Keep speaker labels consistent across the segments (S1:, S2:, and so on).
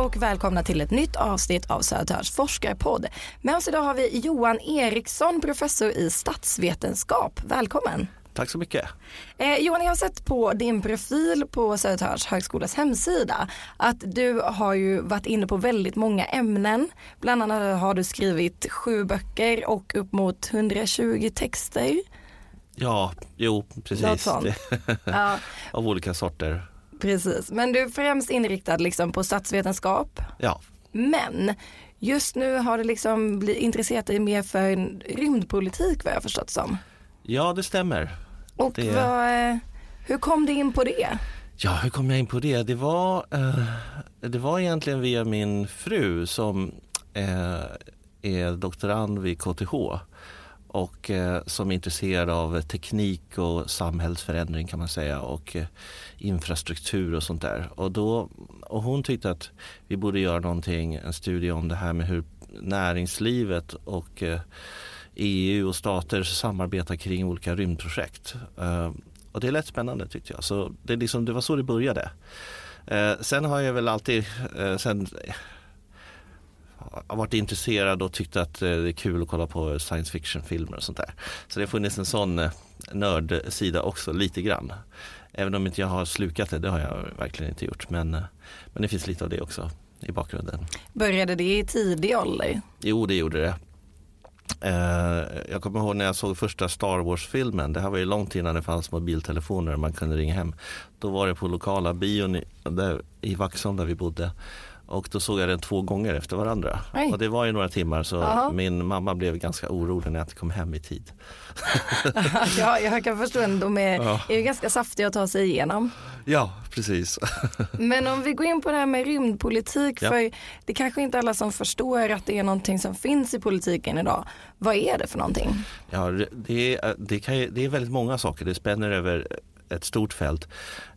S1: och välkomna till ett nytt avsnitt av Södertörns forskarpodd. Med oss idag har vi Johan Eriksson, professor i statsvetenskap. Välkommen!
S2: Tack så mycket.
S1: Eh, Johan, jag har sett på din profil på Södertörns högskolas hemsida att du har ju varit inne på väldigt många ämnen. Bland annat har du skrivit sju böcker och upp mot 120 texter.
S2: Ja, jo precis. ja. Av olika sorter.
S1: Precis, men du är främst inriktad liksom på statsvetenskap.
S2: Ja.
S1: Men just nu har du liksom blivit intresserat dig mer för rymdpolitik vad jag förstått som.
S2: Ja, det stämmer.
S1: Och
S2: det...
S1: vad, hur kom du in på det?
S2: Ja, hur kom jag in på det? Det var, eh, det var egentligen via min fru som eh, är doktorand vid KTH och eh, som är intresserad av teknik och samhällsförändring kan man säga och eh, infrastruktur och sånt där. Och, då, och hon tyckte att vi borde göra någonting, en studie om det här med hur näringslivet och eh, EU och stater samarbetar kring olika rymdprojekt. Eh, och det lät spännande tyckte jag. Så det, liksom, det var så det började. Eh, sen har jag väl alltid eh, sen, har varit intresserad och tyckt att det är kul att kolla på science fiction-filmer och sånt där. Så det har funnits en sån nördsida också lite grann. Även om inte jag har slukat det, det har jag verkligen inte gjort. Men, men det finns lite av det också i bakgrunden.
S1: Började det i tidig ålder?
S2: Jo, det gjorde det. Eh, jag kommer ihåg när jag såg första Star Wars-filmen. Det här var ju långt innan det fanns mobiltelefoner man kunde ringa hem. Då var det på lokala bion i Vaxholm där vi bodde. Och då såg jag den två gånger efter varandra. Oj. Och det var ju några timmar så Aha. min mamma blev ganska orolig när jag inte kom hem i tid.
S1: ja, jag kan förstå att de är, ja. är ganska saftiga att ta sig igenom.
S2: Ja, precis.
S1: Men om vi går in på det här med rymdpolitik, ja. för det kanske inte alla som förstår att det är någonting som finns i politiken idag. Vad är det för någonting?
S2: Ja, det är, det, kan, det är väldigt många saker. Det spänner över ett stort fält.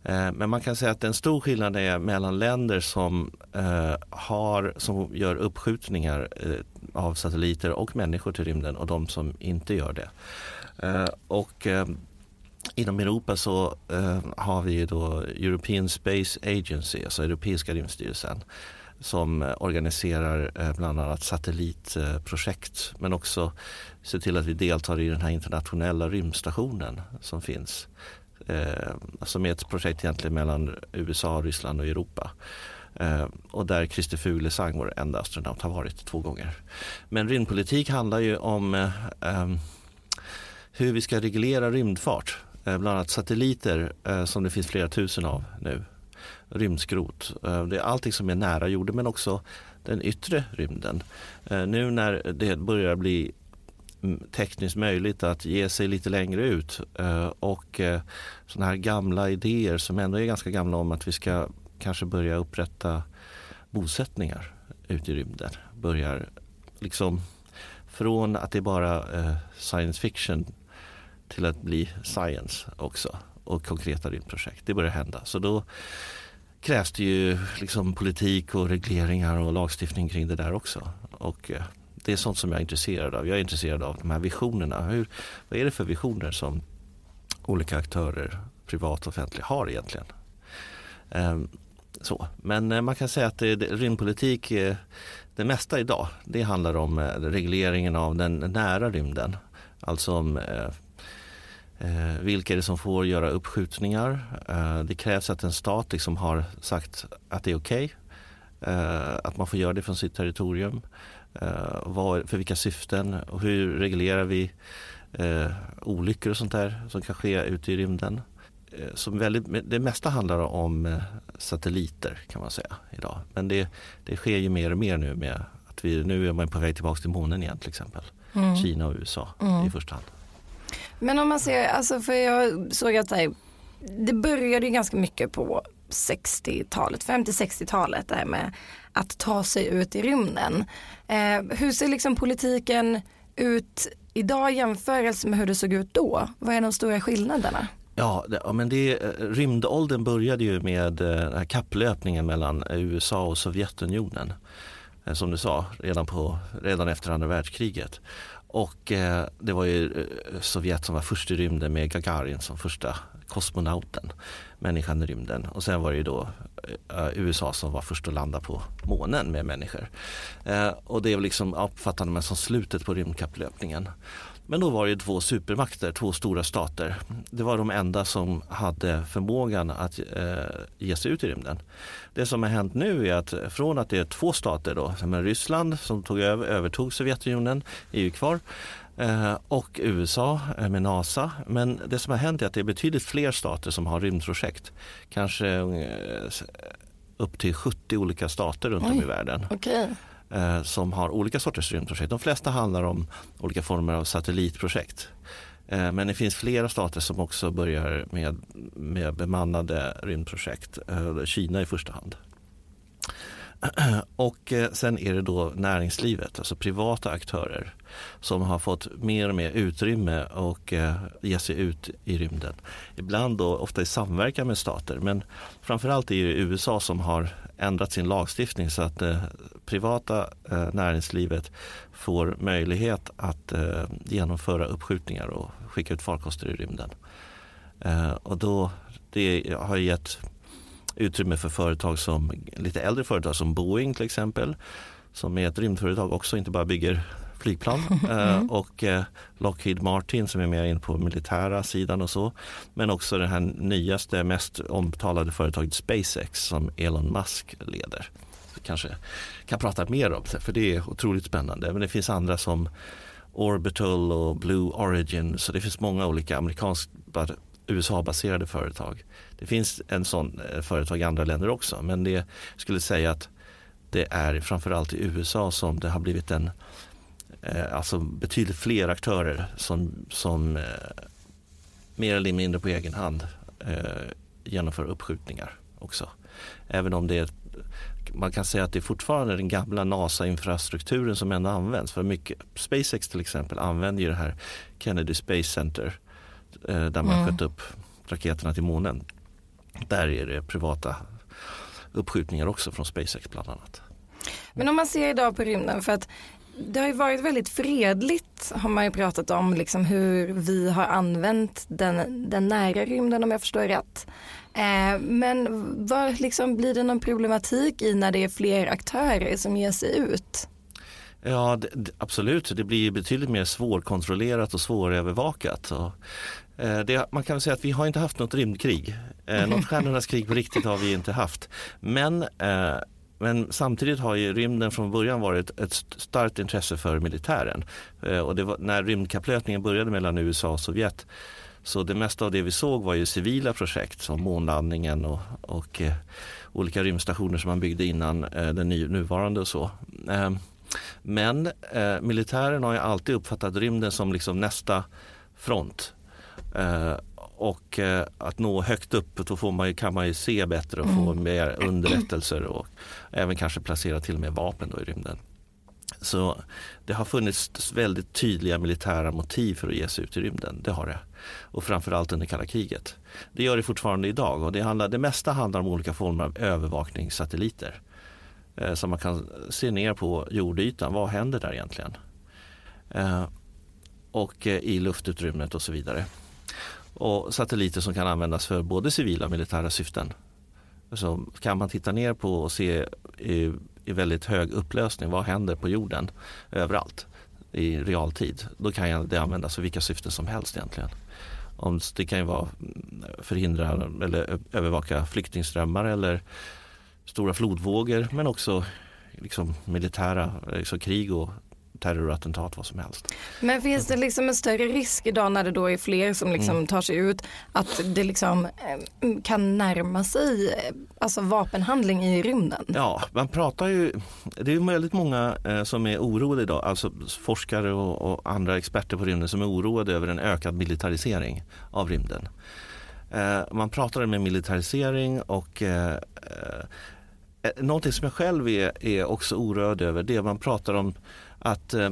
S2: Eh, men man kan säga att en stor skillnad är mellan länder som, eh, har, som gör uppskjutningar eh, av satelliter och människor till rymden och de som inte gör det. Eh, och eh, Inom Europa så eh, har vi då European Space Agency, alltså Europeiska rymdstyrelsen som organiserar bland annat satellitprojekt men också ser till att vi deltar i den här internationella rymdstationen som finns eh, alltså som är ett projekt egentligen mellan USA, Ryssland och Europa. Eh, och där Christer Fuglesang, vår enda astronaut, har varit två gånger. Men rymdpolitik handlar ju om eh, eh, hur vi ska reglera rymdfart. Eh, bland annat satelliter eh, som det finns flera tusen av nu. Rymdskrot. Eh, det är allting som är nära jorden men också den yttre rymden. Eh, nu när det börjar bli tekniskt möjligt att ge sig lite längre ut. Eh, och eh, sådana här gamla idéer som ändå är ganska gamla om att vi ska kanske börja upprätta bosättningar ute i rymden. Börjar liksom från att det är bara eh, science fiction till att bli science också och konkreta rymdprojekt. Det börjar hända. Så då krävs det ju liksom politik och regleringar och lagstiftning kring det där också. Och det är sånt som jag är intresserad av. Jag är intresserad av de här visionerna. Hur, vad är det för visioner som olika aktörer, privat och offentlig, har egentligen? Um, så. Men eh, man kan säga att det, det, rymdpolitik, eh, det mesta idag, det handlar om eh, regleringen av den nära rymden. Alltså om eh, vilka är det som får göra uppskjutningar. Eh, det krävs att en stat liksom har sagt att det är okej. Okay, att man får göra det från sitt territorium. Uh, vad, för vilka syften och hur reglerar vi uh, olyckor och sånt där som kan ske ute i rymden. Uh, som väldigt, det mesta handlar om satelliter kan man säga idag. Men det, det sker ju mer och mer nu med att vi, nu är man på väg tillbaka till månen igen till exempel. Mm. Kina och USA mm. i första hand.
S1: Men om man ser, alltså för jag såg att det började ju ganska mycket på 60-talet, 50-60-talet det här med att ta sig ut i rymden. Eh, hur ser liksom politiken ut idag i jämförelse med hur det såg ut då? Vad är de stora skillnaderna?
S2: Ja, det, ja men det, eh, rymdåldern började ju med eh, den här kapplöpningen mellan USA och Sovjetunionen. Eh, som du sa, redan, på, redan efter andra världskriget. Och eh, det var ju eh, Sovjet som var först i rymden med Gagarin som första kosmonauten, människan i rymden. Och sen var det ju då eh, USA som var först att landa på månen med människor. Eh, och det liksom uppfattade man som slutet på rymdkapplöpningen. Men då var det två supermakter, två stora stater. Det var de enda som hade förmågan att eh, ge sig ut i rymden. Det som har hänt nu är att från att det är två stater då, som Ryssland som tog över, övertog Sovjetunionen, är ju kvar, eh, och USA eh, med NASA. Men det som har hänt är att det är betydligt fler stater som har rymdprojekt. Kanske eh, upp till 70 olika stater runt
S1: Oj,
S2: om i världen.
S1: Okay
S2: eh, som har olika sorters rymdprojekt. De flesta handlar om olika former av satellitprojekt. Eh, men det finns flera stater som också börjar med, med bemannade rymdprojekt. Eh, Kina i första hand. Och eh, sen är det då näringslivet, alltså privata aktörer som har fått mer och mer utrymme och eh, ge sig ut i rymden. Ibland då ofta i samverkan med stater men framförallt är det USA som har ändrat sin lagstiftning så att eh, privata eh, näringslivet får möjlighet att eh, genomföra uppskjutningar och skicka ut farkoster i rymden. Eh, och då, det har gett utrymme för företag som lite äldre företag som Boeing till exempel som är ett rymdföretag också, inte bara bygger flygplan eh, mm. och eh, Lockheed Martin som är mer in på militära sidan och så. Men också det här nyaste, mest omtalade företaget SpaceX som Elon Musk leder. Så kanske kan prata mer om det för det är otroligt spännande. Men det finns andra som Orbital och Blue Origin så det finns många olika amerikanska USA-baserade företag. Det finns en sån eh, företag i andra länder också men det skulle säga att det är framförallt i USA som det har blivit en eh, alltså betydligt fler aktörer som, som eh, mer eller mindre på egen hand genomför uppskjutningar också. Även om det är, man kan säga att det är fortfarande den gamla NASA-infrastrukturen som ändå används. För mycket, SpaceX till exempel använder ju det här Kennedy Space Center eh, där man mm. sköt upp raketerna till månen. Där är det privata uppskjutningar också från SpaceX bland annat.
S1: Men om man ser idag på rymden, för att det har ju varit väldigt fredligt har man ju pratat om liksom hur vi har använt den, den nära rymden om jag förstår rätt. Eh, men var, liksom, blir det någon problematik i när det är fler aktörer som ger sig ut?
S2: Ja det, absolut, det blir betydligt mer svårkontrollerat och svårövervakat. Och, det, man kan säga att vi har inte haft något rymdkrig. Eh, något stjärnornas krig på riktigt har vi inte haft. Men eh, men samtidigt har ju rymden från början varit ett starkt intresse för militären. Eh, och var, när rymdkapplöpningen började mellan USA och Sovjet så det mesta av det vi såg var ju civila projekt som månlandningen och, och eh, olika rymdstationer som man byggde innan eh, den ny, nuvarande och så. Eh, men eh, militären har ju alltid uppfattat rymden som liksom nästa front. Eh, och eh, att nå högt upp då får man, kan man ju se bättre och få mm. mer underrättelser och även kanske placera till och med vapen då i rymden. Så det har funnits väldigt tydliga militära motiv för att ge sig ut i rymden. Det har det. Och framförallt under kalla kriget. Det gör det fortfarande idag och det, handlar, det mesta handlar om olika former av övervakningssatelliter. Eh, som man kan se ner på jordytan. Vad händer där egentligen? Eh, och eh, i luftutrymmet och så vidare och satelliter som kan användas för både civila och militära syften. Så kan man titta ner på och se i, i väldigt hög upplösning vad händer på jorden överallt i realtid. Då kan det användas för vilka syften som helst egentligen. Om det kan ju vara mm, förhindra eller övervaka flyktingströmmar eller stora flodvågor men också liksom militära liksom krig och terrorattentat, vad som helst.
S1: Men finns det liksom en större risk idag när det då är fler som liksom mm. tar sig ut att det liksom eh, kan närma sig eh, alltså vapenhandling i rymden?
S2: Ja, man pratar ju, det är väldigt många eh, som är oroade idag, alltså forskare och, och, andra experter på rymden som är oroade över en ökad militarisering av rymden. Man pratar om en militarisering och Någonting som jag själv är, är också oroad över det är man pratar om att eh,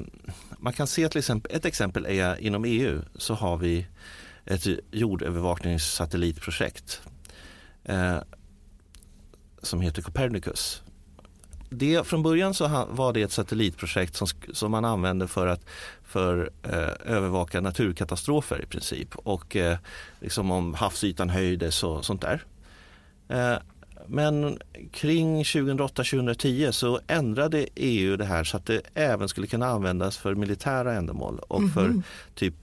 S2: man kan se till exempel, ett exempel är inom EU så har vi ett jordövervakningssatellitprojekt eh, som heter Copernicus. Det, från början så var det ett satellitprojekt som, som man använde för att för, eh, övervaka naturkatastrofer i princip och eh, liksom om havsytan höjdes och sånt där. Eh, men kring 2008-2010 så ändrade EU det här så att det även skulle kunna användas för militära ändamål och mm -hmm. för mhm. typ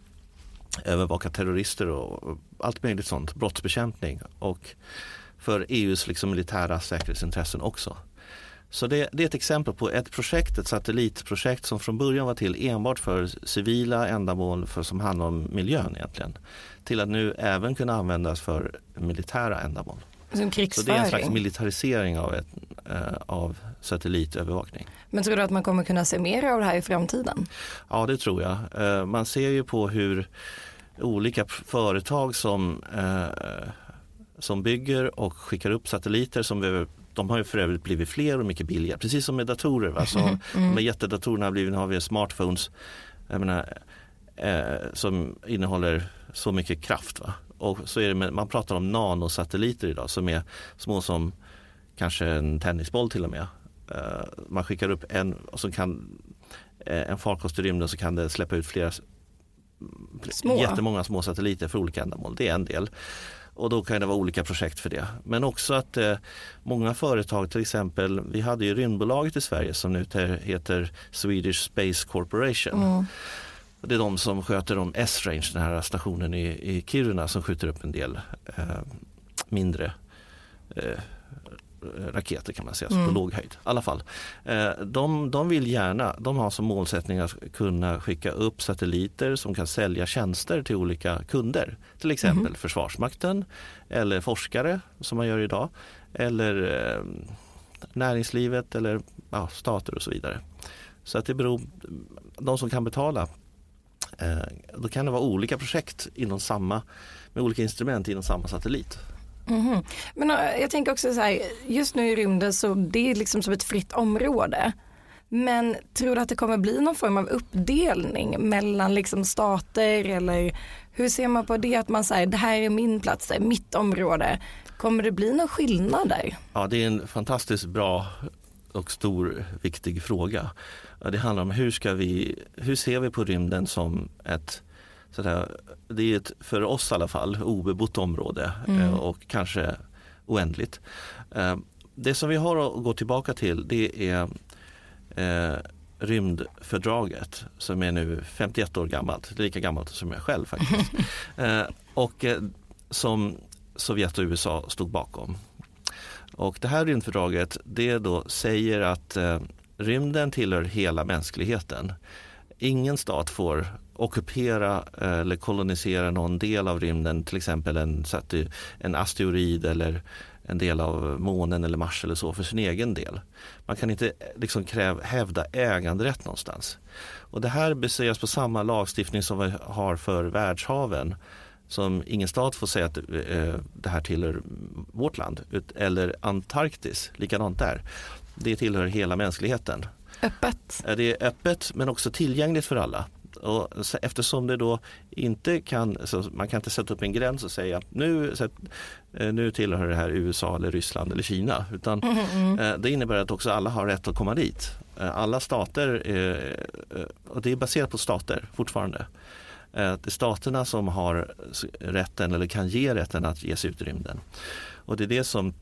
S2: övervaka terrorister och allt möjligt sånt, brottsbekämpning och för EUs liksom militära säkerhetsintressen också. Så det, det, är ett exempel på ett projekt, ett satellitprojekt som från början var till enbart för civila ändamål för, som handlar om miljön egentligen. Till att nu även kunna användas för militära ändamål.
S1: Som
S2: Så det är en slags militarisering av, ett, äh, av satellitövervakning.
S1: Men tror du att man kommer kunna se mer av det här i framtiden?
S2: Ja det tror jag. Äh, man ser ju på hur olika företag som, äh, som bygger och skickar upp satelliter som behöver de har ju för övrigt blivit fler och mycket billigare. Precis som med datorer. Va? Så mm. Här jättedatorerna har blivit, har vi smartphones menar, eh, som innehåller så mycket kraft. Va? Och så är det med, man pratar om nanosatelliter idag som är små som kanske en tennisboll till och med. Eh, man skickar upp en och så kan eh, en farkost i rymden så kan det släppa ut flera små. jättemånga små satelliter för olika ändamål. Det är en del. Och då kan det vara olika projekt för det. Men också att eh, många företag, till exempel, vi hade ju rymdbolaget i Sverige som nu heter Swedish Space Corporation. Mm. Det är de som sköter om S-range, den här stationen i, i Kiruna som skjuter upp en del eh, mindre eh, raketer kan man säga, mm. på låg höjd. I alla fall. Eh, de, de vill gärna, de har som målsättning att kunna skicka upp satelliter som kan sälja tjänster till olika kunder. Till exempel mm. Försvarsmakten eller forskare som man gör idag. Eller eh, näringslivet eller ja, stater och så vidare. Så att det beror, de som kan betala då kan det vara olika projekt inom samma, med olika instrument inom samma satellit.
S1: Mm. Men äh, jag tänker också så här, just nu i rymden så det är liksom som ett fritt område. Men tror du att det kommer bli någon form av uppdelning mellan liksom stater eller hur ser man på det att man säger det här är min plats, det är mitt område. Kommer det bli någon skillnad där?
S2: Ja det är en fantastiskt bra och stor viktig fråga. Det handlar om hur ska vi, hur ser vi på rymden som ett sådär, det är ett, för oss i alla fall, obebott område mm. Eh, och kanske oändligt. Eh, det som vi har att gå tillbaka till det är eh, rymdfördraget som är nu 51 år gammalt, lika gammalt som jag själv faktiskt. eh, och eh, som Sovjet och USA stod bakom. Och det här rymdfördraget det då säger att rymden tillhör hela mänskligheten. Ingen stat får ockupera eh, eller kolonisera någon del av rymden, till exempel en, en asteroid eller en del av månen eller Mars eller så för sin egen del. Man kan inte eh, liksom kräv, hävda äganderätt någonstans. Och det här baseras på samma lagstiftning som vi har för världshaven. Som ingen stat får säga att eh, det här tillhör vårt land. Eller Antarktis, likadant där. Det tillhör hela mänskligheten.
S1: Öppet?
S2: Det är öppet men också tillgängligt för alla. Och eftersom det då inte kan, man kan inte sätta upp en gräns och säga nu, eh, nu tillhör det här USA eller Ryssland eller Kina. Utan mm, mm. mm. det innebär att också alla har rätt att komma dit. Eh, alla stater, och det är baserat på stater fortfarande. Det är staterna som har rätten eller kan ge rätten att ge sig ut i rymden. Och det är det som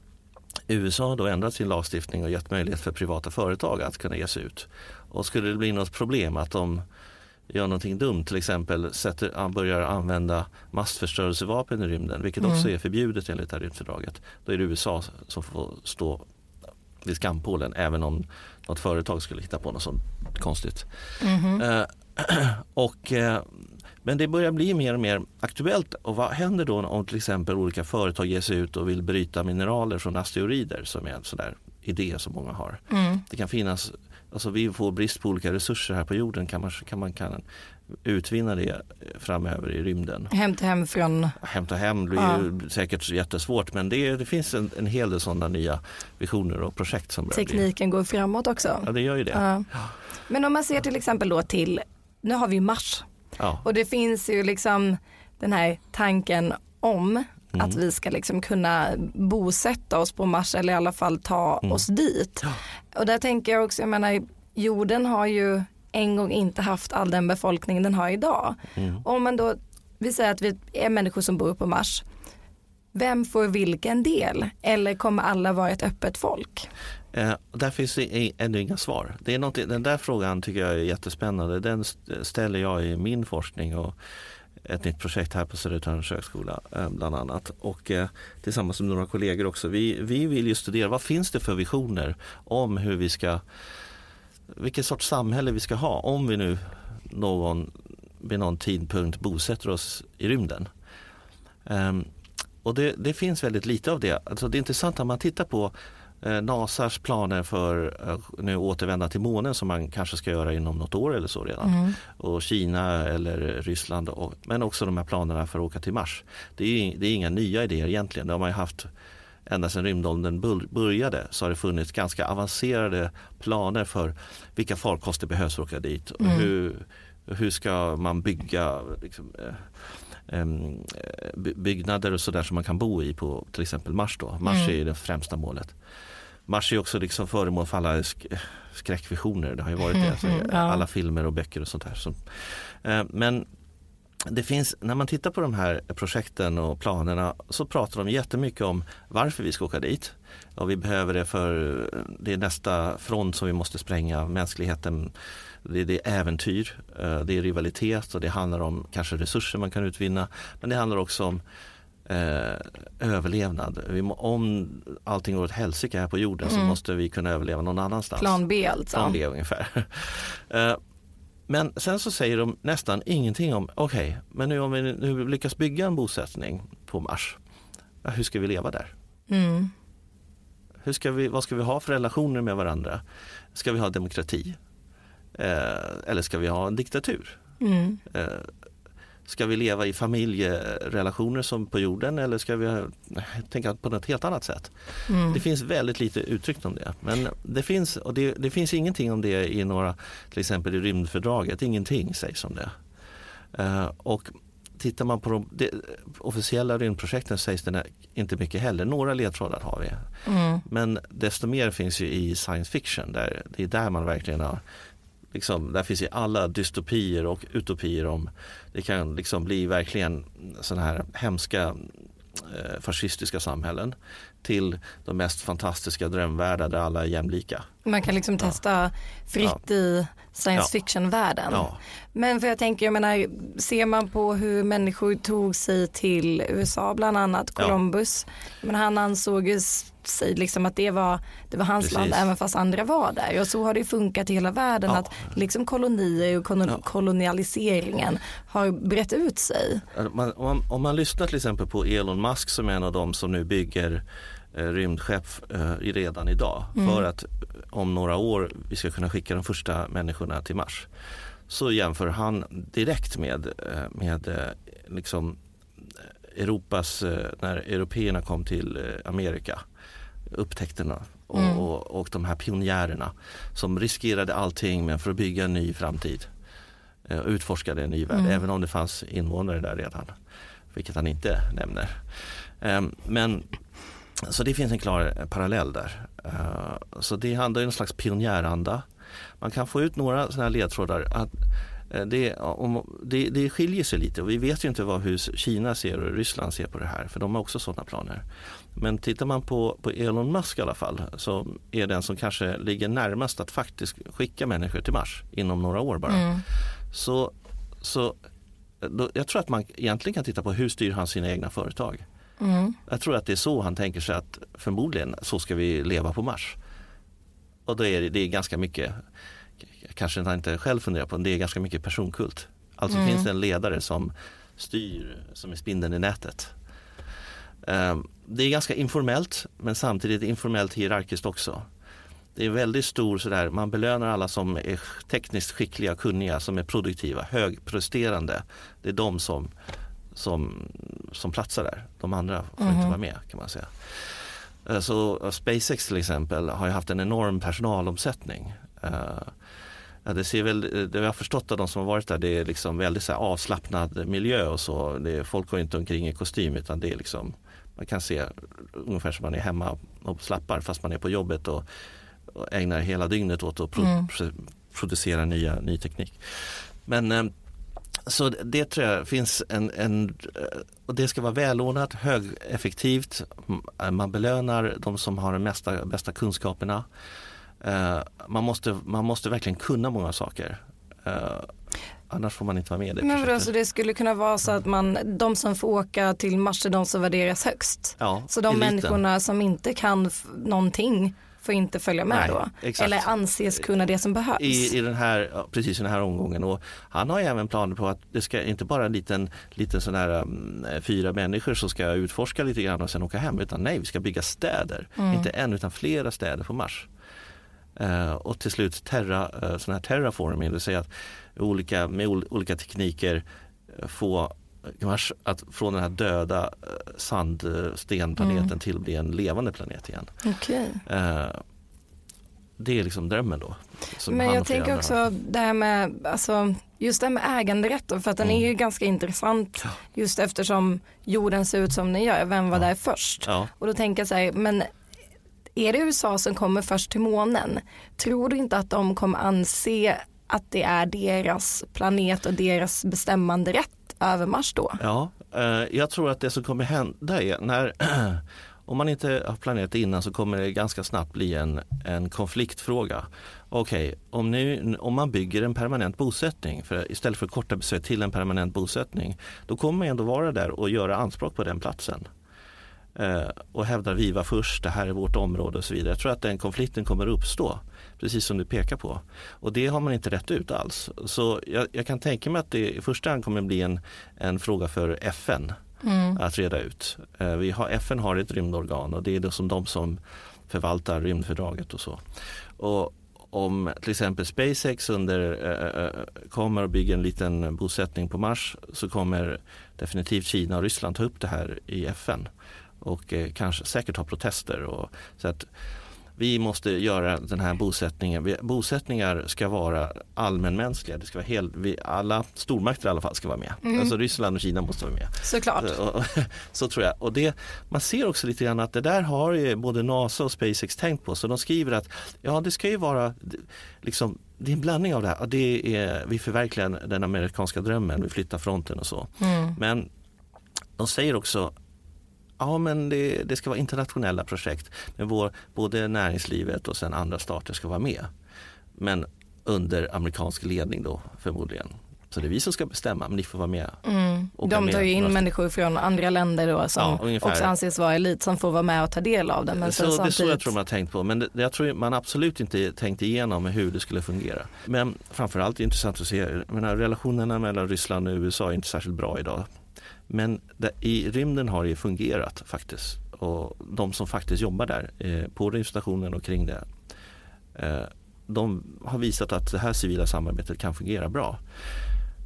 S2: USA har då ändrat sin lagstiftning och gett möjlighet för privata företag att kunna ge sig ut. Och skulle det bli något problem att de gör någonting dumt, till exempel sätter, börjar använda massförstörelsevapen i rymden, vilket mm. också är förbjudet enligt det här rymdfördraget. Då är det USA som får stå vid skampålen även om något företag skulle hitta på något sånt konstigt. Mm. Eh, och, eh, men det börjar bli mer och mer aktuellt. Och vad händer då om till exempel olika företag ger sig ut och vill bryta mineraler från asteroider som är en sån där idé som många har. Mm. Det kan finnas alltså vi får brist på olika resurser här på jorden kan man, kan man kan utvinna det framöver i rymden.
S1: Hämta hem från?
S2: Hämta hem blir ja. ju säkert jättesvårt men det, det finns en, en hel del sådana nya visioner och projekt som
S1: Tekniken bli. går framåt också.
S2: Ja det gör ju det. Ja.
S1: Men om man ser till exempel då till, nu har vi Mars ja. och det finns ju liksom den här tanken om Mm. Att vi ska liksom kunna bosätta oss på Mars eller i alla fall ta mm. oss dit. Och där tänker jag också, jag menar jorden har ju en gång inte haft all den befolkning den har idag. Mm. Om man då, vi säger att vi är människor som bor på Mars. vem får vilken del? Eller kommer alla vara ett öppet folk?
S2: Eh, där finns det ännu inga svar. Det är den där frågan tycker jag är jättespännande. Den ställer jag i min forskning och ett nytt projekt här på Södertörns högskola eh, bland annat. Och eh, tillsammans med några kollegor också. Vi, vi vill ju studera vad finns det för visioner om hur vi ska vilken sorts samhälle vi ska ha om vi nu någon, vid någon tidpunkt bosätter oss i rymden. Ehm, och det, det, finns väldigt lite av det. Alltså det är intressant när man tittar på Nasas planer för att eh, nu återvända till månen som man kanske ska göra inom något år eller så redan. Mm. Och Kina eller Ryssland och, men också de här planerna för att åka till Mars. Det är, det är inga nya idéer egentligen. Det har man haft ända sedan rymdåldern började så har det funnits ganska avancerade planer för vilka farkoster behövs för att åka dit. Och mm. hur, hur ska man bygga liksom, eh, byggnader och sådär som man kan bo i på till exempel Mars. Då. Mars mm. är det främsta målet. Mars är också liksom föremål för alla sk skräckvisioner. Det har ju varit det. Alltså, alla filmer och böcker och sånt där. Så, eh, men det finns, när man tittar på de här projekten och planerna så pratar de jättemycket om varför vi ska åka dit. Och vi behöver det för det är nästa front som vi måste spränga. Mänskligheten, det är, det är äventyr, eh, det är rivalitet och det handlar om kanske resurser man kan utvinna. Men det handlar också om eh, överlevnad. Vi, om allting går åt helsike här på jorden mm. så måste vi kunna överleva någon annanstans.
S1: Plan B alltså.
S2: Plan B ungefär. eh, men sen så säger de nästan ingenting om, okej, okay, men nu om vi nu lyckas bygga en bosättning på Mars, hur ska vi leva där? Mm. Hur ska vi, vad ska vi ha för relationer med varandra? Ska vi ha demokrati? Eh, eller ska vi ha en diktatur? Mm. Eh, Ska vi leva i familjerelationer som på jorden eller ska vi tänka på något helt annat sätt? Mm. Det finns väldigt lite uttryckt om det. Men det finns, och det, det, finns ingenting om det i några, till exempel i rymdfördraget, ingenting sägs om det. Uh, och tittar man på de, de officiella rymdprojekten sägs det inte mycket heller. Några ledtrådar har vi. Mm. Men desto mer finns ju i science fiction. Där, det är där man verkligen har liksom, där finns ju alla dystopier och utopier om det kan liksom bli verkligen sådana här hemska eh, fascistiska samhällen till de mest fantastiska drömvärldar där alla är jämlika.
S1: Man kan liksom testa ja. fritt ja. i science fiction-världen. Ja. Men för jag tänker, jag menar, ser man på hur människor tog sig till USA bland annat, Columbus, men han sig liksom att det var, det var hans Precis. land även fast andra var där. Och så har det funkat i hela världen att liksom kolonier och kolon kolonialiseringen har brett ut sig.
S2: Man, om, man, om man lyssnar till exempel på Elon Musk som är en av dem som nu bygger eh, rymdskepp eh, redan idag mm. för att om några år vi ska kunna skicka de första människorna till Mars. Så jämför han direkt med, eh, med eh, liksom Europas, eh, när européerna kom till Amerika, upptäckterna och, mm. och, och, de här pionjärerna som riskerade allting men för att bygga en ny framtid. Utforskade en ny värld, mm. även om det fanns invånare där redan. Vilket han inte nämner. Ehm, men så det finns en klar parallell där. Eh, så det handlar om en slags pionjäranda. Man kan få ut några sådana här ledtrådar. Att eh, det, om, det, det skiljer sig lite och vi vet ju inte vad, hur Kina ser och Ryssland ser på det här för de har också sådana planer. Men tittar man på, på Elon Musk i alla fall så är den som kanske ligger närmast att faktiskt skicka människor till Mars inom några år bara. Mm. Så, så då, jag tror att man egentligen kan titta på hur styr han sina egna företag. Mm. Jag tror att det är så han tänker sig att förmodligen så ska vi leva på Mars. Och då är det, det är ganska mycket, kanske han inte själv funderar på, det är ganska mycket personkult. Alltså mm. finns det en ledare som styr, som är spindeln i nätet. Um, det är ganska informellt men samtidigt informellt hierarkiskt också. Det är väldigt stor sådär, man belönar alla som är tekniskt skickliga, kunniga, som är produktiva, högpresterande. Det är de som som, som platsar där. De andra får mm. inte mhm. vara med kan man säga. Eh, så eh, SpaceX till exempel har ju haft en enorm personalomsättning. Uh, det ser väl, det vi har förstått av de som har varit där, det är liksom väldigt så avslappnad miljö och så. Det är, folk går inte omkring i kostym utan det är liksom, man kan se ungefär som man är hemma och slappar fast man är på jobbet och, och ägnar hela dygnet åt att pro, mm. producera nya, ny teknik. Men så det tror jag finns en, en och det ska vara välordnat, högeffektivt. Man belönar de som har de mesta, bästa kunskaperna. Uh, man, måste, man måste verkligen kunna många saker. Uh, annars får man inte vara med i det
S1: Men vadå, så det skulle kunna vara så att man, de som får åka till Mars är de som värderas högst?
S2: Ja,
S1: så de
S2: eliten.
S1: människorna som inte kan någonting får inte följa med
S2: Nej,
S1: då?
S2: exakt.
S1: Eller anses kunna det som behövs?
S2: I, i den här, precis i den här omgången och han har även planer på att det ska inte bara en liten, liten sån här um, fyra människor som ska utforska lite grann och sen åka hem utan nej vi ska bygga städer,
S1: Mm.
S2: inte en utan flera städer på Mars. Eh, och till slut terra, uh, sån här terraforming, det vill säga att olika, med ol, olika tekniker uh, få Mars att från den här döda uh, sandstenplaneten
S1: Mm.
S2: till bli en levande planet igen.
S1: Okej.
S2: Eh, det är liksom drömmen då.
S1: Men jag tänker
S2: har.
S1: också det här med, alltså, just det här med äganderätten för att den
S2: Mm.
S1: är ju ganska intressant just eftersom jorden ser ut som den gör, vem var
S2: Ja.
S1: där först?
S2: Ja.
S1: Och då tänker jag så här, men är det USA som kommer först till månen? Tror du inte att de kommer anse att det är deras planet och deras bestämmande rätt över Mars då?
S2: Ja, eh, jag tror att det som kommer hända är när om man inte har planerat innan så kommer det ganska snabbt bli en, en konfliktfråga. Okej, om, nu, om man bygger en permanent bosättning för, istället för korta besök till en permanent bosättning då kommer man ändå vara där och göra anspråk på den platsen. Eh, och hävdar vi var först, det här är vårt område och så vidare. Jag tror att den konflikten kommer uppstå, precis som du pekar på. Och det har man inte rätt ut alls. Så jag, jag kan tänka mig att det i första hand kommer bli en, en fråga för FN
S1: Mm.
S2: att reda ut. Eh, Vi har, FN har ett rymdorgan och det är det som de som förvaltar rymdfördraget och så. Och om till exempel SpaceX under, eh, kommer och bygger en liten bosättning på Mars så kommer definitivt Kina och Ryssland ta upp det här i FN och eh, kanske säkert ha protester. Och, så att vi måste göra den här bosättningen. Bosättningar ska vara allmänmänskliga. Det ska vara helt, vi, alla stormakter i alla fall ska vara med.
S1: Mm.
S2: Alltså Ryssland och Kina måste vara med.
S1: Såklart.
S2: Så, och, så tror jag. Och det, man ser också lite grann att det där har ju både NASA och SpaceX tänkt på. Så de skriver att ja, det ska ju vara liksom, det är en blandning av det här. Det är, vi förverkligar den amerikanska drömmen, vi flyttar fronten och så.
S1: Mm.
S2: Men de säger också Ja men det, det ska vara internationella projekt med vår, både näringslivet och sen andra stater ska vara med. Men under amerikansk ledning då förmodligen. Så det är vi som ska bestämma men ni får vara med.
S1: Mm. De
S2: med
S1: tar ju in
S2: några-
S1: människor från andra länder då som
S2: Ja,
S1: också anses vara elit som får vara med och ta del av den. Men
S2: så
S1: sen
S2: det är så jag
S1: samtidigt-
S2: tror man har tänkt på. Men det, jag tror man absolut inte tänkt igenom hur det skulle fungera. Men framförallt är det intressant att se, menar, relationerna mellan Ryssland och USA är inte särskilt bra idag. Men i rymden har det fungerat faktiskt. Och de som faktiskt jobbar där eh, på rymdstationen och kring det. Eh, de har visat att det här civila samarbetet kan fungera bra.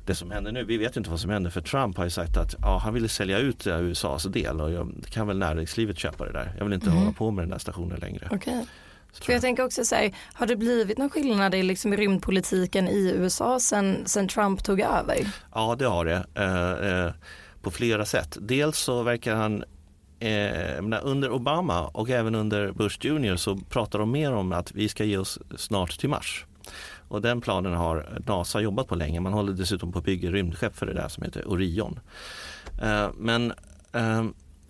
S2: Det som händer nu, vi vet inte vad som händer för Trump har ju sagt att ja, han ville sälja ut USAs del och jag, kan väl näringslivet köpa det där. Jag vill inte
S1: Mhm.
S2: hålla på med den där stationen längre.
S1: Okej.
S2: Så
S1: För jag tänker också säga, har det blivit någon skillnad i liksom rymdpolitiken i USA sen, sen Trump tog över?
S2: Ja det har det. Eh, eh, på flera sätt. Dels så verkar han eh, under Obama och även under Bush Jr så pratar de mer om att vi ska ge oss snart till Mars. Och den planen har NASA jobbat på länge. Man håller dessutom på att bygga rymdskepp för det där som heter Orion. Eh, men eh,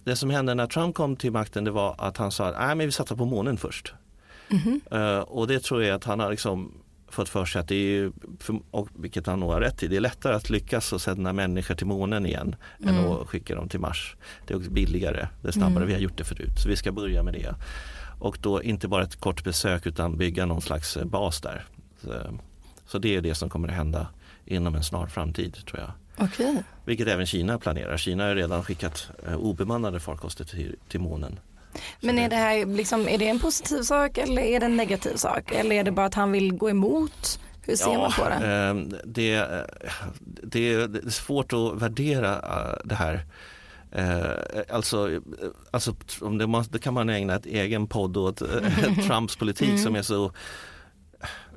S2: det som hände när Trump kom till makten det var att han sa att men vi satsar på månen först.
S1: Mhm.
S2: Eh, och det tror jag att han har liksom fått för sig att det är ju, och vilket han nog har rätt i, det är lättare att lyckas och sända människor till månen igen
S1: Mm.
S2: än att skicka dem till Mars. Det är också billigare, det är snabbare,
S1: Mm.
S2: vi har gjort det förut. Så vi ska börja med det. Och då inte bara ett kort besök utan bygga någon slags eh, bas där. Så, så det är det som kommer att hända inom en snar framtid tror jag.
S1: Okej.
S2: Vilket även Kina planerar. Kina har redan skickat eh, obemannade farkoster till, till månen.
S1: Men är det här liksom, är det en positiv sak eller är det en negativ sak? Eller är det bara att han vill gå emot? Hur ser man på det?
S2: eh, det, det, det är svårt att värdera eh, det här. Eh, alltså, alltså om det, måste, det kan man ägna ett egen podd åt eh, Trumps politik
S1: Mm.
S2: som är så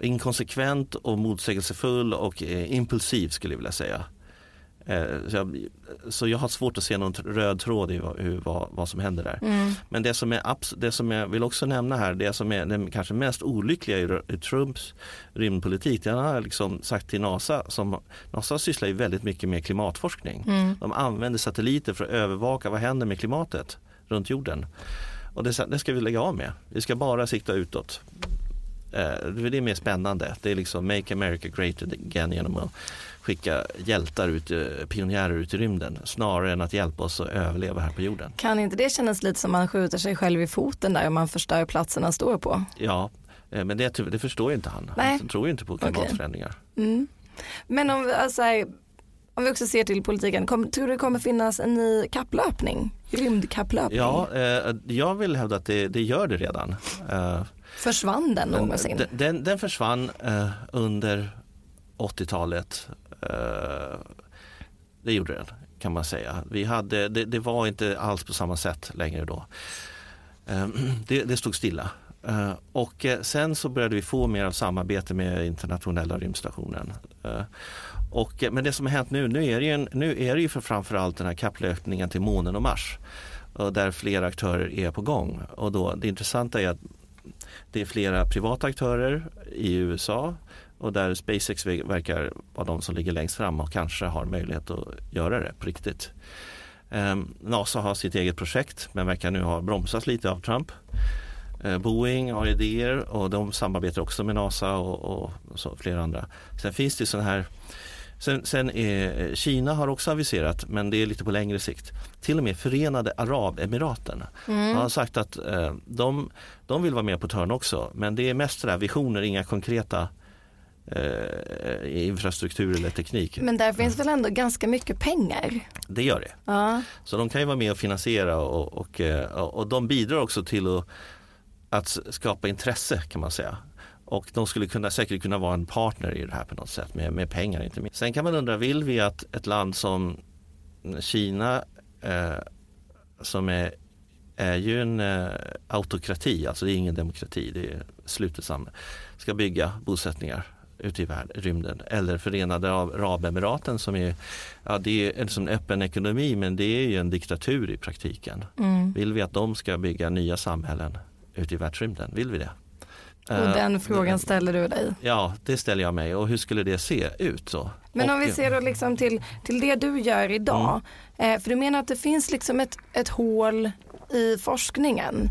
S2: inkonsekvent och motsägelsefull och eh, impulsiv skulle jag vilja säga. Eh, så jag, så jag har svårt att se någon röd tråd i vad, hur, vad, vad som händer där.
S1: Mm.
S2: Men det som, är, det som jag vill också nämna här, det som är det kanske mest olyckliga i, i Trumps rymdpolitik, det har jag liksom sagt till NASA, som, NASA sysslar ju väldigt mycket med klimatforskning.
S1: Mm.
S2: De använder satelliter för att övervaka vad händer med klimatet runt jorden. Och det, det ska vi lägga av med. Vi ska bara sikta utåt. Eh, det är mer spännande. Det är liksom Make America Great Again genom att skicka hjältar ut, eh, pionjärer ut i rymden snarare än att hjälpa oss att överleva här på jorden.
S1: Kan inte det kännas lite som man skjuter sig själv i foten där om man förstör platsen han står på?
S2: Ja, eh, men det, det förstår ju inte han.
S1: Nej.
S2: Han tror ju inte på klimatförändringar. Okay.
S1: Mm. Men om, alltså, om vi också ser till politiken, kom, tror du det kommer finnas en ny kapplöpning? Rymdkapplöpning?
S2: Ja, eh, jag vill hävda att det, det gör det redan. Eh,
S1: Försvann den någonsin?
S2: Den, den, den försvann eh, under 80-talet. Eh, det gjorde den kan man säga. Vi hade, det, det var inte alls på samma sätt längre då. Eh, det, det, stod stilla. Eh, och eh, sen så började vi få mer av samarbete med internationella rymdstationen. Eh, och, men det som har hänt nu, nu är det ju, en, nu är det ju för framförallt den här kapplöpningen till månen och Mars. Där flera aktörer är på gång. Och då, det intressanta är att det är flera privata aktörer i USA och där SpaceX verkar vara de som ligger längst fram och kanske har möjlighet att göra det på riktigt. Ehm, NASA har sitt eget projekt men verkar nu ha bromsats lite av Trump. Ehm, Boeing har idéer och de samarbetar också med NASA och, och, och flera andra. Sen finns det sådana här Sen, sen är, Kina har också aviserat, men det är lite på längre sikt. Till och med Förenade Arabemiraten mm. har sagt att eh, de, de vill vara med på törn också. Men det är mest sådär visioner, inga konkreta eh, infrastruktur eller teknik.
S1: Men där finns väl ändå ganska mycket pengar?
S2: Det gör det.
S1: Ja.
S2: Så de kan ju vara med och finansiera och, och, eh, och de bidrar också till att, att skapa intresse kan man säga. Och de skulle kunna, säkert kunna vara en partner i det här på något sätt med, med pengar inte minst. Sen kan man undra, vill vi att ett land som Kina eh, som är, är ju en eh, autokrati, alltså det är ingen demokrati, det är slutet samhälle, ska bygga bosättningar ute i världen, rymden. Eller Förenade Arabemiraten som är, ja, det är en öppen ekonomi men det är ju en diktatur i praktiken. Mm. Vill vi att de ska bygga nya samhällen ute i världsrymden? Vill vi det?
S1: Och eh, den frågan ställer du dig?
S2: Ja, det ställer jag mig. Och hur skulle det se ut så?
S1: Men om vi ser då liksom till, till det du gör idag. Mm. Eh, för du menar att det finns liksom ett, ett hål i forskningen.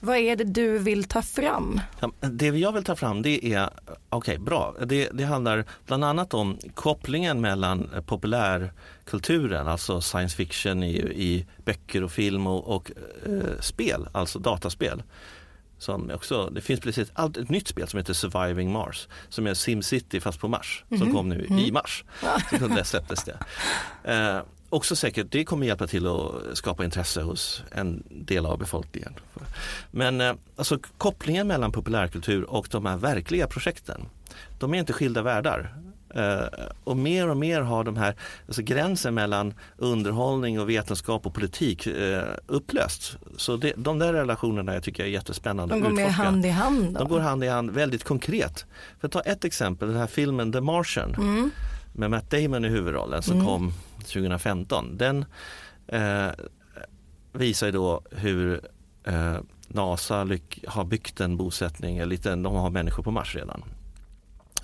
S1: Vad är det du vill ta fram?
S2: Det jag vill ta fram det är, okej okay, bra, det, det handlar bland annat om kopplingen mellan populärkulturen, alltså science fiction i, i böcker och film och, och eh, spel, alltså dataspel som också, det finns precis allt, ett nytt spel som heter Surviving Mars som är SimCity fast på Mars mm -hmm. som kom nu mm. i mars. Så det släpptes det. Eh, också säkert, det kommer hjälpa till att skapa intresse hos en del av befolkningen. Men eh, alltså kopplingen mellan populärkultur och de här verkliga projekten, de är inte skilda världar. Uh, och mer och mer har de här, alltså gränsen mellan underhållning och vetenskap och politik uh, upplösts. Så det, de där relationerna jag tycker jag är jättespännande
S1: De går mer hand i hand? Då.
S2: De går hand i hand väldigt konkret. För att ta ett exempel, den här filmen The Martian mm. med Matt Damon i huvudrollen som mm. kom 2015. Den uh, visar ju då hur NASA har byggt en bosättning, eller lite, de har människor på Mars redan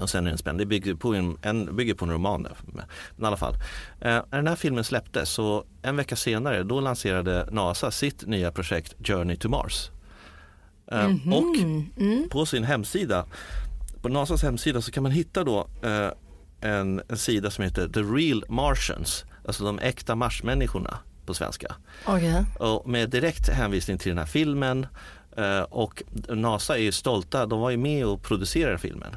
S2: och sen är den spännande. Det bygger på en, en, bygger på en roman. Men i alla fall. Eh, när den här filmen släpptes så en vecka senare då lanserade NASA sitt nya projekt Journey to Mars. Eh, mm -hmm. Och mm. på sin hemsida, på NASAs hemsida så kan man hitta då eh, en, en, sida som heter The Real Martians, alltså de äkta marsmänniskorna på svenska.
S1: Okay.
S2: Och med direkt hänvisning till den här filmen eh, och NASA är ju stolta, de var ju med och producerade filmen.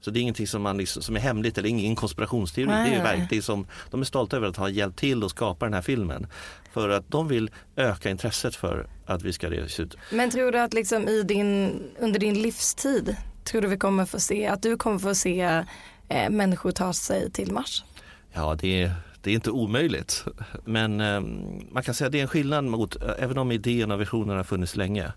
S2: Så det är ingenting som, man liksom, som är hemligt eller ingen konspirationsteori. Nej. Det är verkligen som, de är stolta över att ha hjälpt till att skapa den här filmen. För att de vill öka intresset för att vi ska resa ut.
S1: Men tror du att liksom i din, under din livstid, tror du vi kommer få se, att du kommer få se eh, människor ta sig till Mars?
S2: Ja, det är, det är inte omöjligt. Men eh, man kan säga att det är en skillnad mot, även om idén och visionen har funnits länge.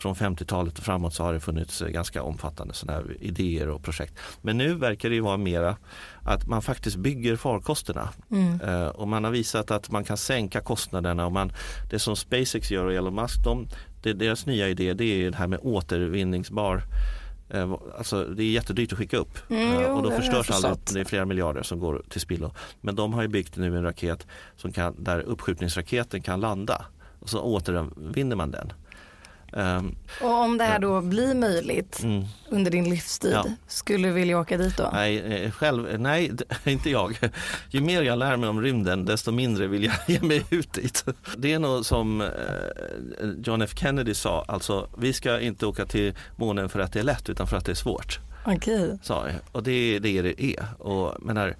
S2: Från 50-talet och framåt så har det funnits ganska omfattande sådana idéer och projekt. Men nu verkar det vara mera att man faktiskt bygger farkosterna. Mm. Uh, och man har visat att man kan sänka kostnaderna. Och man, det som SpaceX gör och Elon Musk, de, det, deras nya idé det är det här med återvinningsbar uh, Alltså det är jättedyrt att skicka upp mm, och då förstörs aldrig, det är flera miljarder som går till spillo. Men de har ju byggt nu en raket som kan, där uppskjutningsraketen kan landa och så återvinner man den.
S1: Um, och om det här då blir möjligt mm. under din livstid, ja. skulle du vilja åka dit då?
S2: Nej, eh, själv, nej, inte jag. Ju mer jag lär mig om rymden, desto mindre vill jag ge mig ut dit. Det är nog som eh, John F Kennedy sa, alltså vi ska inte åka till månen för att det är lätt utan för att det är svårt.
S1: Okej.
S2: Okay. Och det är det det är. Och, menar,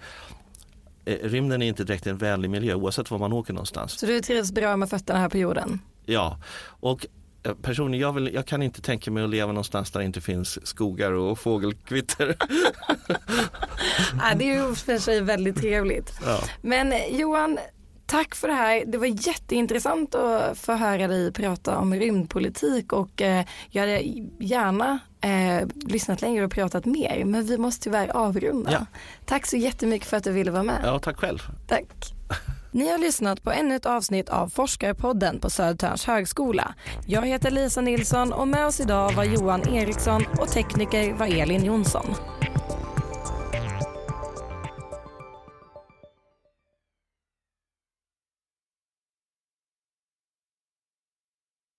S2: eh, rymden är inte direkt en vänlig miljö oavsett var man åker någonstans.
S1: Så du trivs bra med fötterna här på jorden?
S2: Ja, och Eh, personligen, jag, vill, jag kan inte tänka mig att leva någonstans där det inte finns skogar och fågelkvitter.
S1: ja, det är ju för sig väldigt trevligt. Ja. Men Johan, tack för det här. Det var jätteintressant att få höra dig prata om rymdpolitik och eh, jag hade gärna eh, lyssnat längre och pratat mer men vi måste tyvärr avrunda. Ja. Tack så jättemycket för att du ville vara med.
S2: Ja, tack själv.
S1: Tack. Ni har lyssnat på ännu ett avsnitt av Forskarpodden på Södertörns högskola. Jag heter Lisa Nilsson och med oss idag var Johan Eriksson och tekniker var Elin Jonsson.